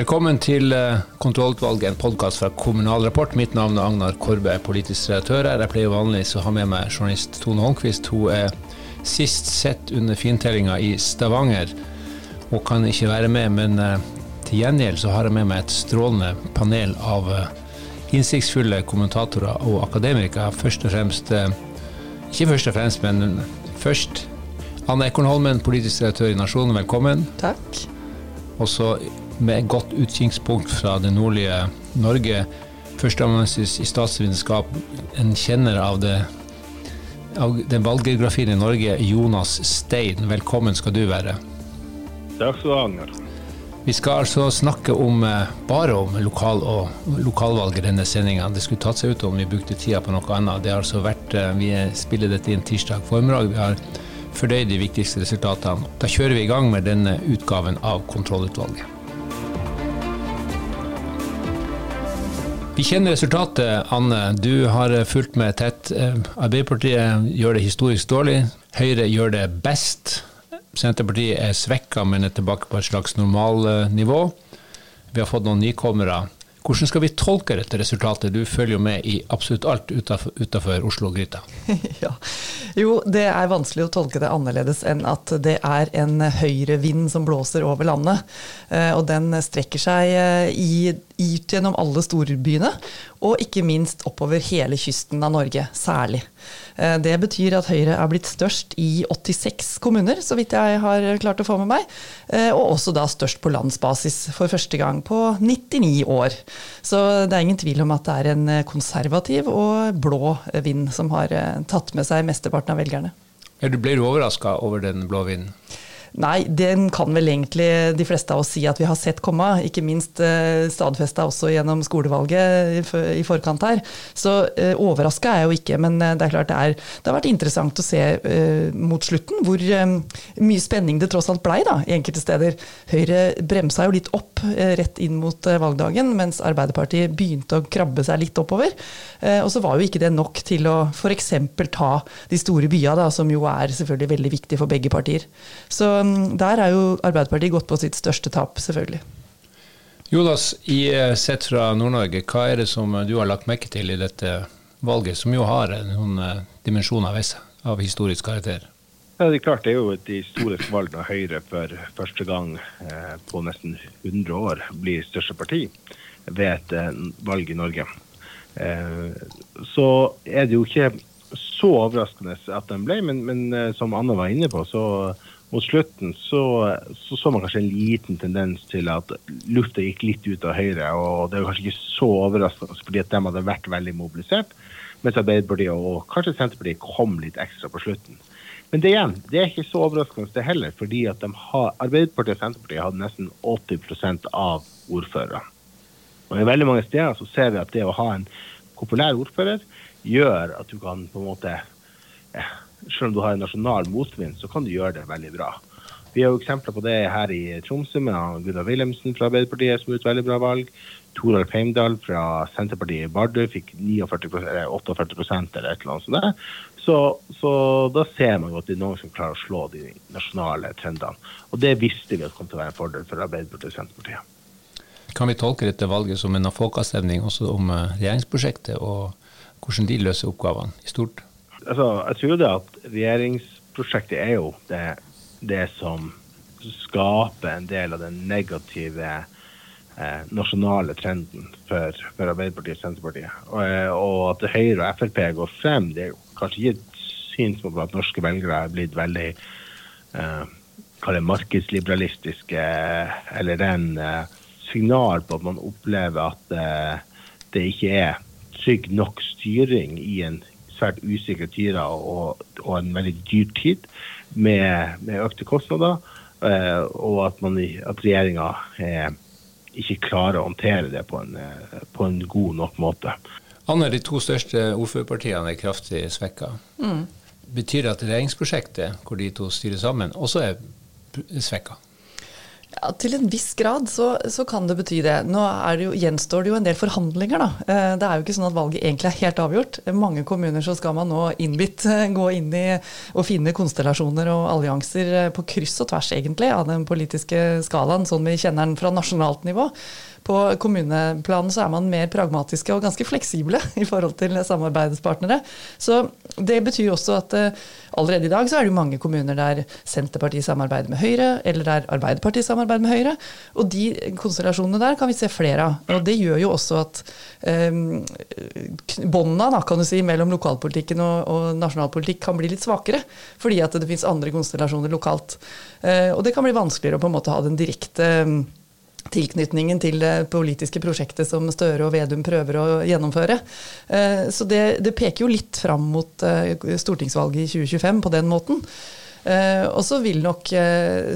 Velkommen til eh, Kontrollutvalget, en podkast fra Kommunal Rapport. Mitt navn er Agnar Korbe, politisk redaktør her. Jeg pleier vanligvis å ha med meg journalist Tone Holmquist. Hun er sist sett under fintellinga i Stavanger og kan ikke være med, men eh, til gjengjeld så har jeg med meg et strålende panel av eh, innsiktsfulle kommentatorer og akademikere. Først og fremst Ikke først og fremst, men først Anne Ekornholmen, politisk redaktør i Nasjonen, velkommen. Takk. Og så med godt utkikkspunkt fra det nordlige Norge. Førsteamanuensis i statsvitenskap, en kjenner av, det, av den valggeografien i Norge, Jonas Stein. Velkommen skal du være. Takk skal du ha, Agner. Vi skal altså snakke om, eh, bare om lokal og lokalvalg i denne sendinga. Det skulle tatt seg ut om vi brukte tida på noe annet. Det har altså vært, eh, Vi spiller dette inn tirsdag formiddag. Vi har fordøyd de viktigste resultatene. Da kjører vi i gang med denne utgaven av Kontrollutvalget. Vi kjenner resultatet, Anne. Du har fulgt med tett. Eh, Arbeiderpartiet gjør det historisk dårlig. Høyre gjør det best. Senterpartiet er svekka, men er tilbake på et slags normalnivå. Vi har fått noen nykommere. Hvordan skal vi tolke dette resultatet? Du følger jo med i absolutt alt utenfor Oslo-gryta. ja. Jo, det er vanskelig å tolke det annerledes enn at det er en høyrevind som blåser over landet. Eh, og den strekker seg eh, i, ut gjennom alle storbyene, og ikke minst oppover hele kysten av Norge, særlig. Eh, det betyr at Høyre er blitt størst i 86 kommuner, så vidt jeg har klart å få med meg. Eh, og også da størst på landsbasis for første gang på 99 år. Så det er ingen tvil om at det er en konservativ og blå vind som har eh, tatt med seg mesteparten av velgerne. Du overraska over den blå vinden? Nei, den kan vel egentlig de fleste av oss si at vi har sett komme. Ikke minst eh, stadfesta også gjennom skolevalget i forkant her. Så eh, overraska er jeg jo ikke, men eh, det er klart det, er, det har vært interessant å se mot slutten hvor mye spenning det tross alt blei da, enkelte steder. Høyre bremsa jo litt opp rett inn mot valgdagen, mens Arbeiderpartiet begynte å krabbe seg litt oppover. og så var jo ikke det nok til å f.eks. ta de store byene, som jo er selvfølgelig veldig viktig for begge partier. Så der er jo Arbeiderpartiet gått på sitt største tap, selvfølgelig. Jonas, i eh, sett fra Nord-Norge, hva er det som du har lagt merke til i dette valget, som jo har noen eh, dimensjoner ved seg av historisk karakter? Ja, det er klart det er jo et historisk valg når Høyre for første gang eh, på nesten 100 år blir største parti ved et eh, valg i Norge. Eh, så er det jo ikke så overraskende at den ble, men, men eh, som Anna var inne på, så mot slutten så, så, så man kanskje en liten tendens til at lufta gikk litt ut av Høyre. og Det er kanskje ikke så overraskende, fordi at de hadde vært veldig mobilisert. Mens Arbeiderpartiet og kanskje Senterpartiet kom litt ekstra på slutten. Men det igjen, det er ikke så overraskende det heller, fordi at har, Arbeiderpartiet og Senterpartiet hadde nesten 80% av ordførere. Og I veldig mange steder så ser vi at det å ha en populær ordfører gjør at du kan på en måte eh, selv om du har en nasjonal motvind, så kan du gjøre det veldig bra. Vi har jo eksempler på det her i Tromsø med Gunnar Wilhelmsen fra Arbeiderpartiet som gjorde et veldig bra valg. Toralf Heimdal fra Senterpartiet i Bardu fikk 49, eller 48 eller et eller annet sånt. Så, så, da ser man jo at det er noen som klarer å slå de nasjonale trendene. Og det visste vi at kom til å være en fordel for Arbeiderpartiet og Senterpartiet. Kan vi tolke dette valget som en folkeavstemning også om eh, regjeringsprosjektet, og hvordan de løser oppgavene i stort? Altså, jeg tror det at regjeringsprosjektet er jo det, det som skaper en del av den negative eh, nasjonale trenden for, for, Arbeiderpartiet og Senterpartiet. Og, eh, og, at Høyre og Frp går frem, det er jo kanskje ikke et syn på at norske velgere er blitt veldig eh, markedsliberalistiske, eller en eh, signal på at man opplever at eh, det ikke er trygg nok styring i en svært usikre tider og, og, en veldig dyr tid med, med økte kostnader, eh, og at, man, at regjeringa eh, ikke klarer å håndtere det på en, eh, på en, god nok måte. Anne, de to største ordførerpartiene er kraftig svekka. Mm. Betyr det at regjeringsprosjektet, hvor de to styrer sammen, også er svekka? Ja, Til en viss grad så, så, kan det bety det. Nå det jo, gjenstår det jo en del forhandlinger. da. Eh, det er jo ikke sånn at valget egentlig er helt avgjort. I mange kommuner så skal man nå innbitt eh, gå inn i og finne konstellasjoner og allianser eh, på kryss og tvers egentlig av den politiske skalaen, sånn vi kjenner den fra nasjonalt nivå. På kommuneplanen så er man mer pragmatiske og ganske fleksible i forhold til samarbeidspartnere. Så det betyr også at uh, allerede i dag så er det jo mange kommuner der Senterpartiet samarbeider med Høyre, eller der Arbeiderpartiet samarbeider med Høyre. Og de konstellasjonene der kan vi se flere av. Og det gjør jo også at um, båndene si, mellom lokalpolitikken og, og nasjonalpolitikk kan bli litt svakere. Fordi at det finnes andre konstellasjoner lokalt. Uh, og det kan bli vanskeligere å på en måte ha den direkte um, tilknytningen til det politiske prosjektet som Støre og Vedum prøver å gjennomføre. Eh, så det, det peker jo litt fram mot eh, stortingsvalget i 2025 på den måten. Eh, og så vil nok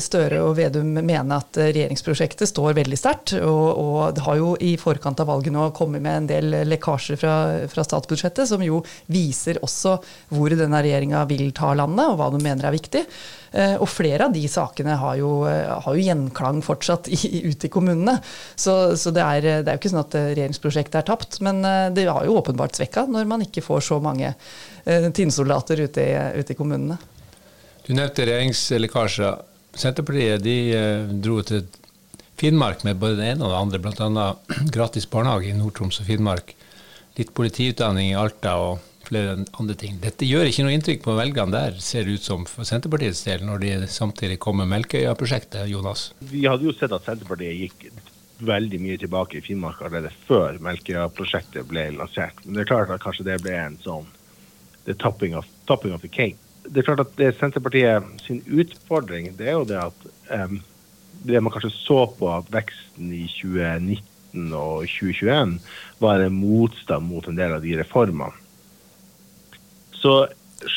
Støre og Vedum mene at regjeringsprosjektet står veldig sterkt. Og, og, det har jo i forkant av valget nå kommet med en del lekkasjer fra, fra statsbudsjettet, som jo viser også hvor denne regjeringa vil ta landet, og hva de mener er viktig. Eh, og flere av de sakene har jo, eh, har jo gjenklang fortsatt i, ute i kommunene. Så, så det, er, det, er, jo ikke sånn at eh, regjeringsprosjektet er tapt, men det har jo åpenbart svekka når man ikke får så mange tinnsoldater ute, ute i kommunene. Du nevnte regjeringslekkasjer. Senterpartiet de dro til Finnmark med både det ene og det andre, bl.a. gratis barnehage i Nord-Troms og Finnmark. Litt politiutdanning i Alta og flere andre ting. Dette gjør ikke noe inntrykk på velgerne der, ser det ut som for Senterpartiets del, når de samtidig kommer med Melkøya-prosjektet, Jonas? Vi hadde jo sett at Senterpartiet gikk veldig mye tilbake i Finnmark allerede før Melkøya-prosjektet ble lansert. Men det er klart at kanskje det ble en sånn the topping of, topping of the cake. Det er klart at det Senterpartiet sin utfordring det er jo det at um, det man kanskje så på at veksten i 2019 og 2021 var en motstand mot en del av de reformene så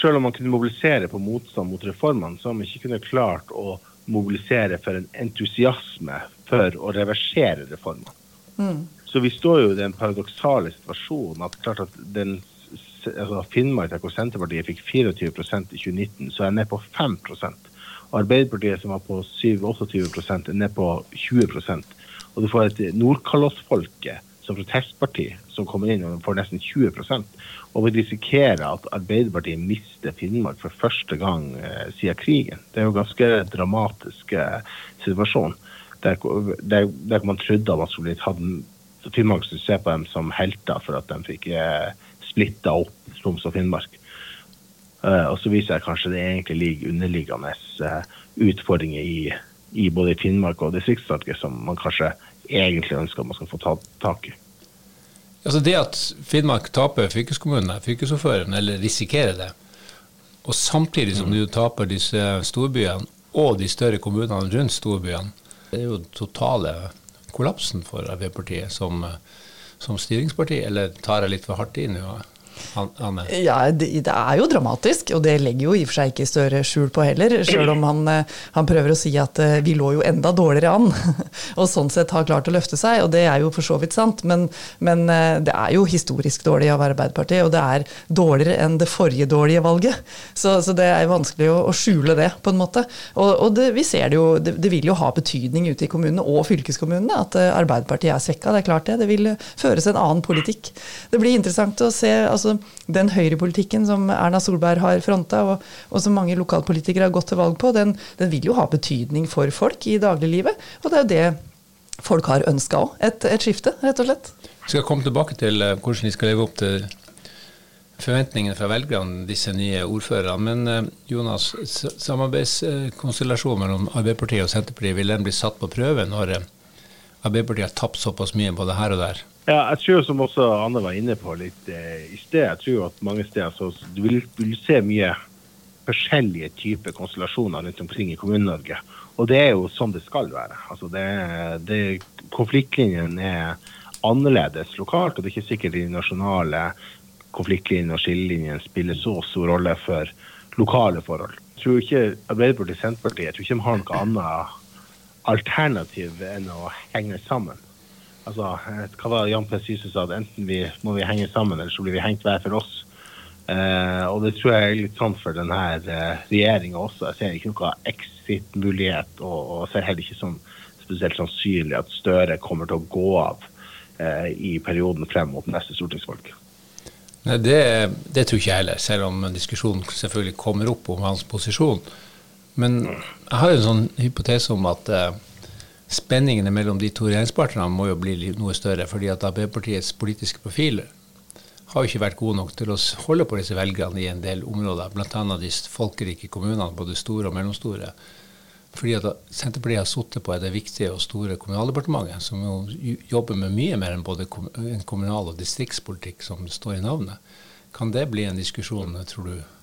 selv om man kunne mobilisere på motstand mot reformene, så har man ikke kunnet klart å mobilisere for en entusiasme for å reversere reformene. Mm. Så vi står jo i den paradoksale situasjonen at klart at den, altså Finnmark, hvor Senterpartiet fikk 24% i 2019, så er ned på 5% Arbeiderpartiet, som var på 27-28 er ned på 20% Og du får et Nordkalottfolket som protestparti som kommer inn og får nesten 20% og vi risikerer at Arbeiderpartiet mister Finnmark for første gang eh, siden krigen. Det er jo en ganske dramatisk eh, situasjon. Der, der, der, man trodde man skulle hatt Finnmark skulle se på dem som helter for at de fikk eh, splitta opp Troms og Finnmark. Uh, og så viser jeg kanskje det egentlig ligger underliggende uh, utfordringer i, i, både Finnmark og Distrikts-Norge som man kanskje egentlig ønsker man skal få ta tak i. Altså Det at Finnmark taper fylkeskommunene, fylkesordføreren, eller risikerer det, og samtidig som du taper disse storbyene og de større kommunene rundt storbyene, det er jo totale kollapsen for Arbeiderpartiet som, som styringsparti. Eller tar jeg litt for hardt i nå? Anne? Ja, det, det, er jo dramatisk, og det legger jo i og for seg ikke Støre skjul på heller. Selv om han, eh, han, prøver å si at eh, vi lå jo enda dårligere an, og sånn sett har klart å løfte seg. Og det er jo for så vidt sant, men, men eh, det er jo historisk dårlig av Arbeiderpartiet, og det er dårligere enn det forrige dårlige valget. Så, så det er jo vanskelig å, å, skjule det, på en måte. Og, og det, vi ser det jo, det, det, vil jo ha betydning ute i kommunene og fylkeskommunene at Arbeiderpartiet er svekka. Det er klart det. Det vil føres en annen politikk. Det blir interessant å se. altså altså Den høyrepolitikken som Erna Solberg har fronta, og, og, som mange lokalpolitikere har gått til valg på, den, den, vil jo ha betydning for folk i dagliglivet. Og det er jo det folk har ønska òg. Et, et, skifte, rett og slett. Vi skal komme tilbake til eh, hvordan de skal leve opp til forventningene fra velgerne, disse nye ordførerne. Men eh, Jonas, samarbeidskonstellasjonen mellom Arbeiderpartiet og Senterpartiet, vil den bli satt på prøve når eh, Arbeiderpartiet har tapt såpass mye både her og der? Ja, jeg tror som også Anne var inne på litt eh, i sted, jeg tror at mange steder så du vil, vil se mye forskjellige typer konstellasjoner rundt omkring i Kommune-Norge. Og det er jo sånn det skal være. Altså det, det, konfliktlinjen er annerledes lokalt, og det er ikke sikkert de nasjonale konfliktlinjene og skillelinjene spiller så stor rolle for lokale forhold. Jeg tror ikke Arbeiderpartiet og Senterpartiet jeg tror ikke de har noe annet alternativ enn å henge sammen. Altså, hva var Jan P. Syse sa? at Enten vi, må vi henge sammen, eller så blir vi hengt hver for oss. Eh, og det tror jeg er litt sånn for denne eh, regjeringa også. Jeg ser ikke noe exit-mulighet, og, og, ser heller ikke sånn spesielt sannsynlig at Støre kommer til å gå av eh, i perioden frem mot neste stortingsvalg. Nei, det, det, tror ikke jeg heller, selv om diskusjonen selvfølgelig kommer opp om hans posisjon. Men jeg har jo en sånn hypotese om at eh, spenningene mellom de to regjeringspartnerne må jo bli noe større, fordi at Arbeiderpartiets politiske profiler har jo ikke vært gode nok til å holde på disse velgerne i en del områder, bl.a. de folkerike kommunene, både store og mellomstore. Fordi at Senterpartiet har sittet på det viktige og store Kommunaldepartementet, som jo jobber med mye mer enn både kommunal- og distriktspolitikk, som står i navnet. Kan det bli en diskusjon, tror du?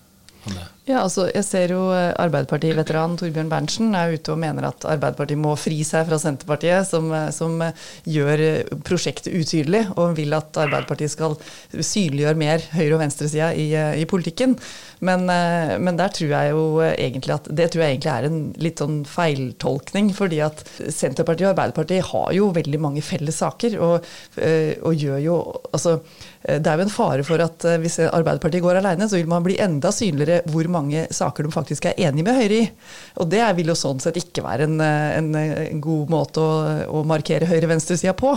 Ja, altså jeg ser jo eh, Arbeiderparti-veteran Torbjørn Berntsen er ute og mener at Arbeiderpartiet må fri seg fra Senterpartiet, som, eh, som, eh, gjør prosjektet utydelig, og vil at Arbeiderpartiet skal synliggjøre mer høyre- og venstresida i, i politikken. Men, men, der tror jeg jo egentlig at det tror jeg egentlig er en litt sånn feiltolkning. Fordi at Senterpartiet og Arbeiderpartiet har jo veldig mange felles saker, og, og gjør jo altså det er jo en fare for at eh, hvis Arbeiderpartiet går alene, så vil man bli enda synligere hvor mange saker de faktisk er enig med Høyre i. Og det vil jo sånn sett ikke være en, eh, en, god måte å, å markere høyre-venstresida på.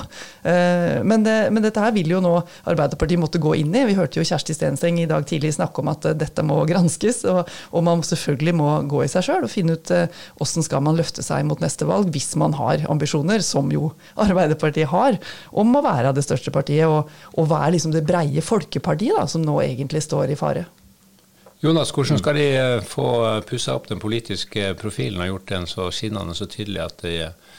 Men, det, men, dette her vil jo nå Arbeiderpartiet måtte gå inn i. Vi hørte jo Kjersti Stenseng i dag tidlig snakke om at dette må granskes, og, og man selvfølgelig må gå i seg sjøl og finne ut hvordan skal man løfte seg mot neste valg hvis man har ambisjoner, som jo Arbeiderpartiet har, om å være det største partiet og, og være liksom det det breie folkepartiet da, som nå egentlig står i fare. Jonas, hvordan skal de eh, få eh, pussa opp den politiske profilen og gjort den så skinnende så tydelig at de eh,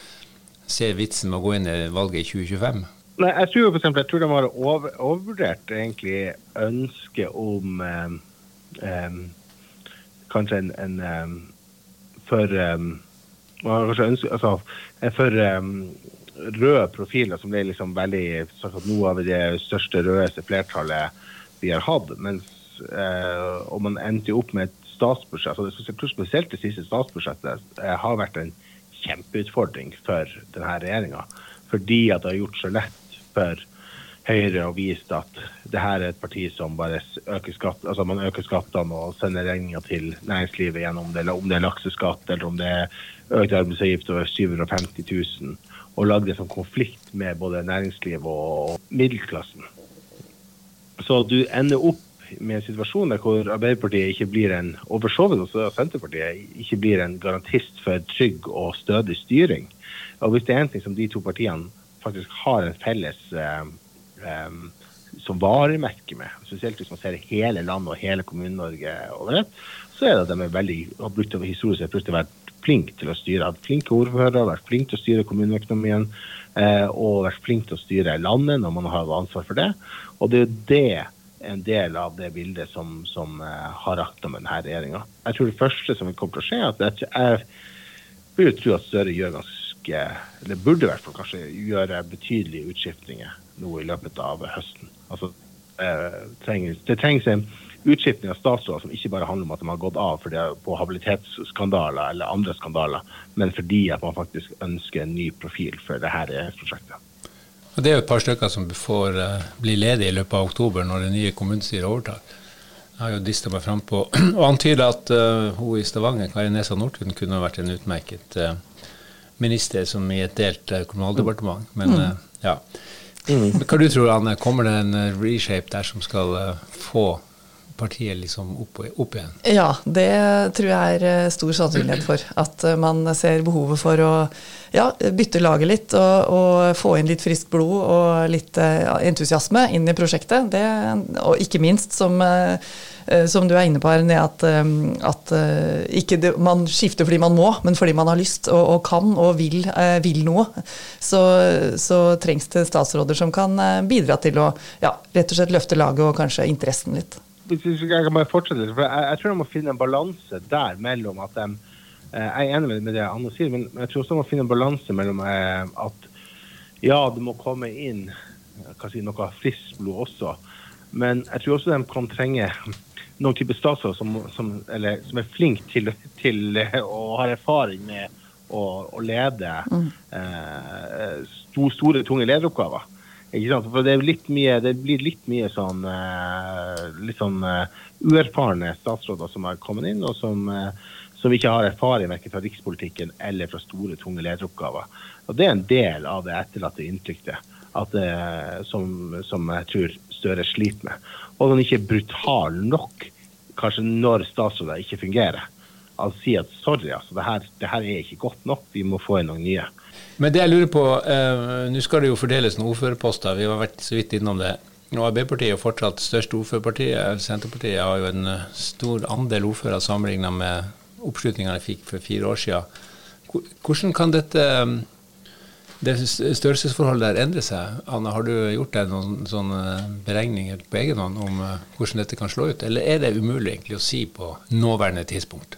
ser vitsen med å gå inn i valget i 2025? Nei, jeg tror, for eksempel, jeg tror de har over, overvurdert egentlig ønsket om um, um, kanskje en, en um, for kanskje ønske, altså, for røde profiler som ble liksom veldig noe av det største rødeste flertallet vi har hatt. Mens, eh, og man endte opp med et statsbudsjett. og Spesielt det siste statsbudsjettet eh, har vært en kjempeutfordring for denne regjeringa. Fordi at det har gjort så lett for Høyre å vise at det her er et parti som bare øker skatt, altså man øker skattene og sender regninger til næringslivet gjennom det, om det er lakseskatt eller om det er økt arbeidsavgift over 750 000 og lagde en sånn konflikt med både næringsliv og middelklassen. Så du ender opp med en situasjon der hvor Arbeiderpartiet ikke blir en og for så vidt også Senterpartiet ikke blir en garantist for trygg og stødig styring. Og Hvis det er en ting som de to partiene faktisk har en felles eh, som varemerke med, spesielt hvis man ser hele landet og hele Kommune-Norge over ett, så er det at de er veldig, har brukt historisk sett å være flink til å styre. Hatt flinke ordførere, vært flink til å styre kommuneøkonomien eh, og vært flink til å styre landet når man har ansvar for det. Og det er jo det en del av det bildet som, som uh, har rakt med denne regjeringa. Jeg tror det første som kommer til å skje, at jeg, jeg vil tro at Støre gjør ganske eller burde i hvert fall kanskje gjøre betydelige utskiftninger nå i løpet av høsten. Altså, trengs, det trengs en utskiftning av statsråder som ikke bare handler om at de har gått av fordi på habilitetsskandaler eller andre skandaler, men fordi at man faktisk ønsker en ny profil for dette regjeringsprosjektet. Det er jo et par stykker som får uh, bli ledige i løpet av oktober når det nye kommunestyret overtar. Jeg har jo dista meg frampå og antyda at uh, hun i Stavanger, Kari Nesa Nordtun, kunne vært en utmerket uh, minister som i et delt kommunaldepartement. Men mm. ja. Mm. Hva du tror Anne, kommer det en reshape der som skal få partiet liksom opp, opp, igjen? Ja, det tror jeg er eh, stor sannsynlighet for. At eh, man ser behovet for å ja, bytte laget litt og, og, få inn litt friskt blod og litt eh, entusiasme inn i prosjektet. Det, og ikke minst, som, som, du er inne på Arne, at, at ikke det, man skifter fordi man må, men fordi man har lyst og, og kan og vil, vil noe. Så, så, trengs det statsråder som kan bidra til å ja, rett og slett løfte laget og kanskje interessen litt jeg kan bare fortsette litt, for jeg, jeg tror de må finne en balanse der mellom at de eh, Jeg er enig med det Anne sier, men jeg tror også de må finne en balanse mellom eh, at ja, det må komme inn si, noe friskt blod også, men jeg tror også de kan trenge noen type statsråd som, som, som, er flink til, til og har erfaring med å, å lede mm. eh, store, tunge lederoppgaver. Ikke sant? For det, mye, det blir litt mye sånn uh, litt sånn uh, uerfarne statsråder som har kommet inn, og som, uh, som ikke har erfaring verken fra rikspolitikken eller fra store, tunge lederoppgaver. Og Det er en del av det etterlatte inntrykket at, som, som, jeg tror Støre sliter med. Og han ikke er brutal nok, kanskje når statsråder ikke fungerer. Altså si at sorry, altså, det her, det her, er ikke godt nok, vi må få inn noen nye. Men det jeg lurer på, eh, Nå skal det jo fordeles noen ordførerposter, vi har vært så vidt innom det. Og Arbeiderpartiet er fortsatt største ordførerpartiet. Senterpartiet har jo en eh, stor andel ordførere sammenlignet med oppslutninga de fikk for fire år siden. Hvordan kan dette det størrelsesforholdet der endrer seg. Anna, har du gjort deg noen sånne beregninger på egen hånd om uh, hvordan dette kan slå ut, eller er det umulig egentlig å si på nåværende tidspunkt?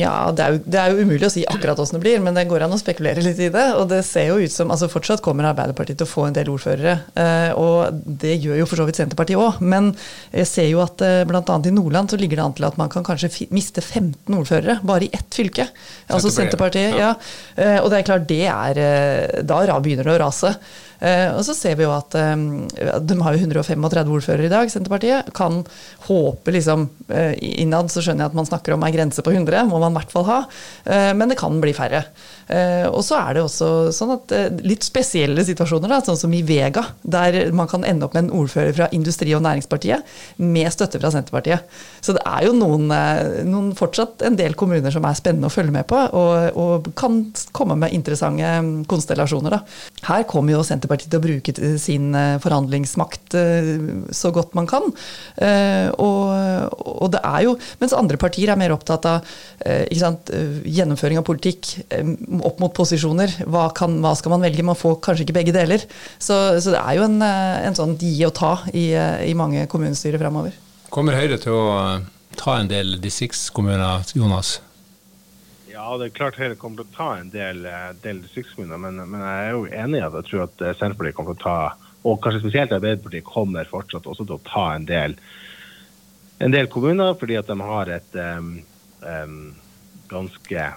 Ja, det er, jo, det er jo umulig å si akkurat hvordan det blir, men det går an å spekulere litt i det. Og det ser jo ut som altså Fortsatt kommer Arbeiderpartiet til å få en del ordførere, uh, og det gjør jo for så vidt Senterpartiet òg. Men jeg ser jo at eh, bl.a. i Nordland så ligger det an til at man kan kanskje miste 15 ordførere bare i ett fylke. Altså Senterpartiet, ja. ja. Og det er klart, det er da begynner det å rase. Eh, og så ser vi jo at eh, de har jo 135 ordførere i dag, Senterpartiet. Kan håpe liksom eh, Innad så skjønner jeg at man snakker om ei grense på 100, må man i hvert fall ha. Men det kan bli færre. Og så er det også sånn at litt spesielle situasjoner, da, sånn som i Vega, der man kan ende opp med en ordfører fra Industri- og Næringspartiet med støtte fra Senterpartiet. Så det er jo noen, noen fortsatt en del kommuner som er spennende å følge med på, og, og kan komme med interessante konstellasjoner. Da. Her kommer jo Senterpartiet Arbeiderpartiet til å bruke sin eh, forhandlingsmakt eh, så godt man kan. Eh, og, og, det er jo, Mens andre partier er mer opptatt av sant, gjennomføring av politikk opp mot posisjoner. Hva, kan, hva, skal man velge? Man får kanskje ikke begge deler. Så, så det er jo en, en sånn gi og ta i, i mange kommunestyrer framover. Kommer Høyre til å ta en del distriktskommuner, Jonas? Ja, det er klart Høyre kommer til å ta en del, eh, del distriktskommuner, men, men, jeg er jo enig i at jeg tror at eh, Senterpartiet kommer til å ta, og kanskje spesielt Arbeiderpartiet kommer fortsatt også til å ta en del, en del kommuner, fordi at de har et um, um, ganske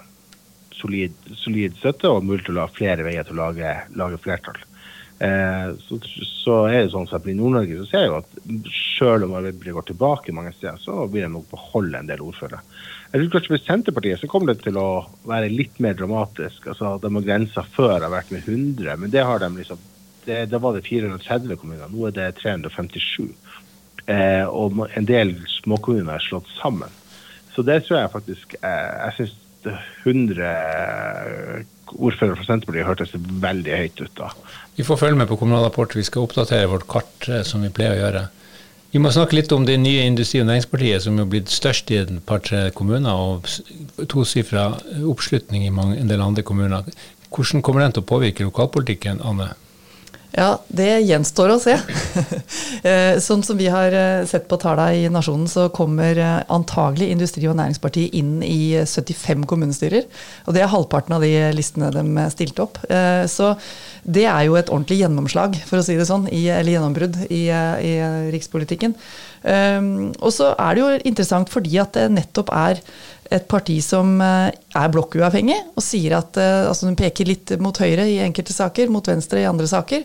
solid, solid, støtte og mulighet til å ha flere veier til å lage, lage flertall. Eh, så, så, er det sånn at I Nord-Norge så ser jeg jo at selv om Arbeiderpartiet går tilbake mange steder, så vil de nok beholde en del ordførere. Jeg tror kanskje For Senterpartiet så kommer det til å være litt mer dramatisk. altså De har grensa før har vært med 100, men det har de liksom det, Da var det 430 kommuner, nå er det 357. Eh, og en del småkommuner er slått sammen. Så det tror jeg faktisk eh, Jeg syns 100 ordførere fra Senterpartiet hørtes veldig høyt ut da. Vi får følge med på Kommunal Rapport. Vi skal oppdatere vårt kart, eh, som vi pleier å gjøre. Vi må snakke litt om det nye Industri- og Næringspartiet, som er blitt størst i et par-tre kommuner, og tosifra oppslutning i mange, en del andre kommuner. Hvordan kommer den til å påvirke lokalpolitikken, Anne? Ja, det gjenstår å se. Eh, sånn som vi har eh, sett på tallene i Nasjonen, så kommer eh, antagelig Industri- og Næringspartiet inn i 75 kommunestyrer. Og det er halvparten av de listene de stilte opp. Så det er jo et ordentlig gjennomslag, for å si det sånn, i, eller gjennombrudd i, i rikspolitikken. Og så er det jo interessant fordi at det nettopp er et parti som eh, er blokkuavhengig, og sier at eh, altså hun peker litt mot høyre i enkelte saker, mot venstre i andre saker,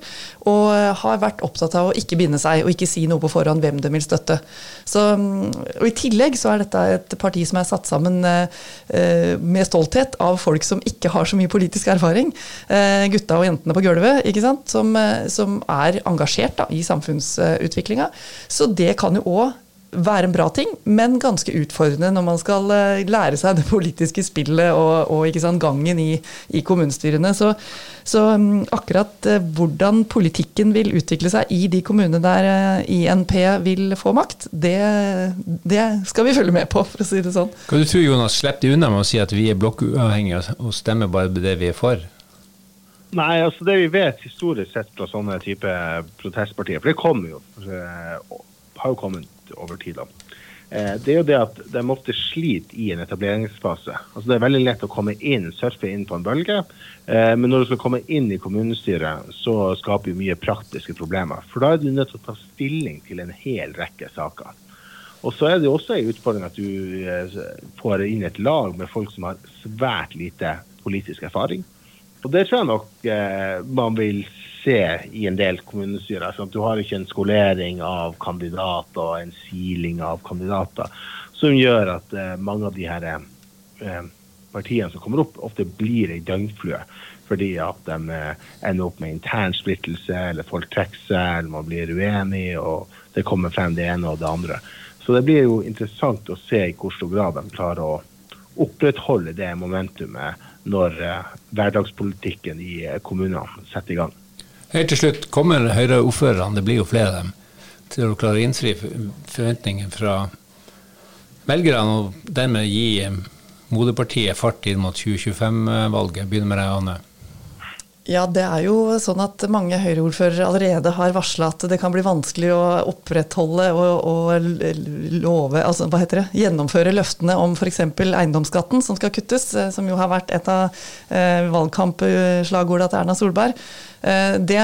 og eh, har vært opptatt av å ikke binde seg og ikke si noe på forhånd hvem de vil støtte. Så, og I tillegg så er dette et parti som er satt sammen med stolthet av folk som ikke har så mye politisk erfaring. Gutta og jentene på gulvet, ikke sant? Som, som er engasjert da, i samfunnsutviklinga. Så det kan jo òg være en bra ting, men ganske utfordrende når man skal eh, lære seg det politiske spillet og, og sant, gangen i, i, kommunestyrene. Så, så, mm, akkurat eh, hvordan politikken vil utvikle seg i de kommunene der eh, INP vil få makt, det, det skal vi følge med på, for å si det sånn. Hva du tror Jonas, slipper de unna med å si at vi er blokkuavhengige og stemmer bare på det vi er for? Nei, altså det vi vet historisk sett fra sånne type protestpartier, for det kommer jo, har jo kommet over tid. Eh, det er jo det at de ofte sliter i en etableringsfase. Altså Det er veldig lett å komme inn, surfe inn på en bølge, eh, men når du skal komme inn i kommunestyret, så skaper vi mye praktiske problemer. For da er du nødt til å ta stilling til en hel rekke saker. Og så er det jo også en utfordring at du eh, får inn et lag med folk som har svært lite politisk erfaring. Og det tror jeg nok man vil se i en del kommunestyrer. Altså, du har ikke en skolering av kandidater og en siling av kandidater som gjør at eh, mange av de her eh, partiene som kommer opp, ofte blir ei døgnflue. Fordi at de eh, ender opp med intern splittelse, eller folk trekker seg, eller man blir uenig, og det kommer frem det ene og det andre. Så det blir jo interessant å se i hvor stor grad de klarer å opprettholde det momentumet når eh, hverdagspolitikken i eh, kommunene setter i gang. Helt til slutt, kommer Høyre-ordførerne, det blir jo flere av dem, til å klare å innfri forventningene fra velgerne, og dermed gi moderpartiet fart inn mot 2025-valget? Begynner med deg, Anne. Ja, det er jo sånn at mange Høyre-ordførere allerede har varsla at det kan bli vanskelig å opprettholde og, og love, altså det, gjennomføre løftene om f.eks. eiendomsskatten som skal kuttes, eh, som jo har vært et av eh, valgkampslagordene til Erna Solberg. Eh, det,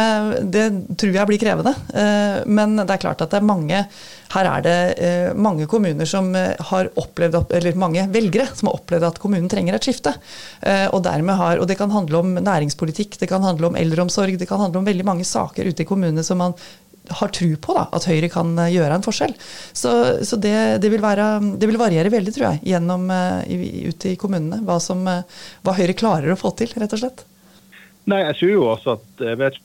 det, tror jeg blir krevende. Eh, men det er klart at det er mange her er det eh, mange kommuner som har opplevd, eller mange velgere som har opplevd at kommunen trenger et skifte. Og, har, og det kan handle om næringspolitikk, det kan handle om eldreomsorg, det kan handle om veldig mange saker ute i kommunene som man har tro på da, at Høyre kan gjøre en forskjell. Så, så det, det, vil være, det, vil variere veldig, tror jeg, gjennom, ute i kommunene. Hva, som, hva Høyre klarer å få til, rett og slett. Nei, jeg tror jo også at jeg vet,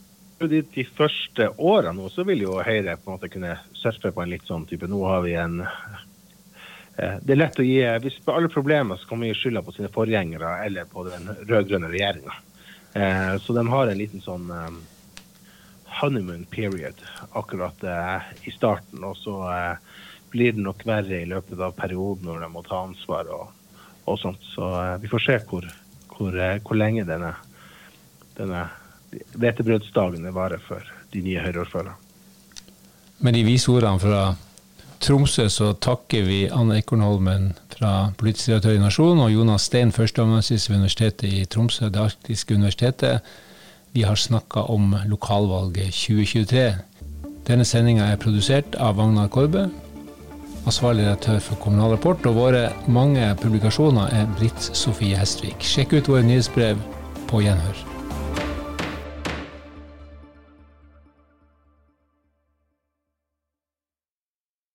de, de første årene nå, så vil jo Høyre på en måte kunne surfe på en litt sånn type Nå har vi en eh, det er lett å gi, Hvis på alle problemer så kan man gi skylda på sine forgjengere eller på den rød-grønne regjeringa. Eh, så de har en liten sånn honeymoon period akkurat i starten. Og så blir det nok verre i løpet av perioden når de må ta ansvar og, og sånt. Så vi får se hvor, hvor, hvor lenge den er denne hvetebrødsdagene varer for de nye Høyre-ordførerne. Med de vise ordene fra Tromsø så takker vi Anne Ekornholmen fra politisk redaktør i Nasjonen og Jonas Stein, førsteamanuensis ved Universitetet i Tromsø, det arktiske universitetet. Vi har snakka om lokalvalget 2023. Denne sendinga er produsert av Vagnar Korbe, ansvarlig redaktør for Kommunal Rapport, og våre mange publikasjoner er Britt Sofie Hestvik. Sjekk ut våre nyhetsbrev på gjenhør.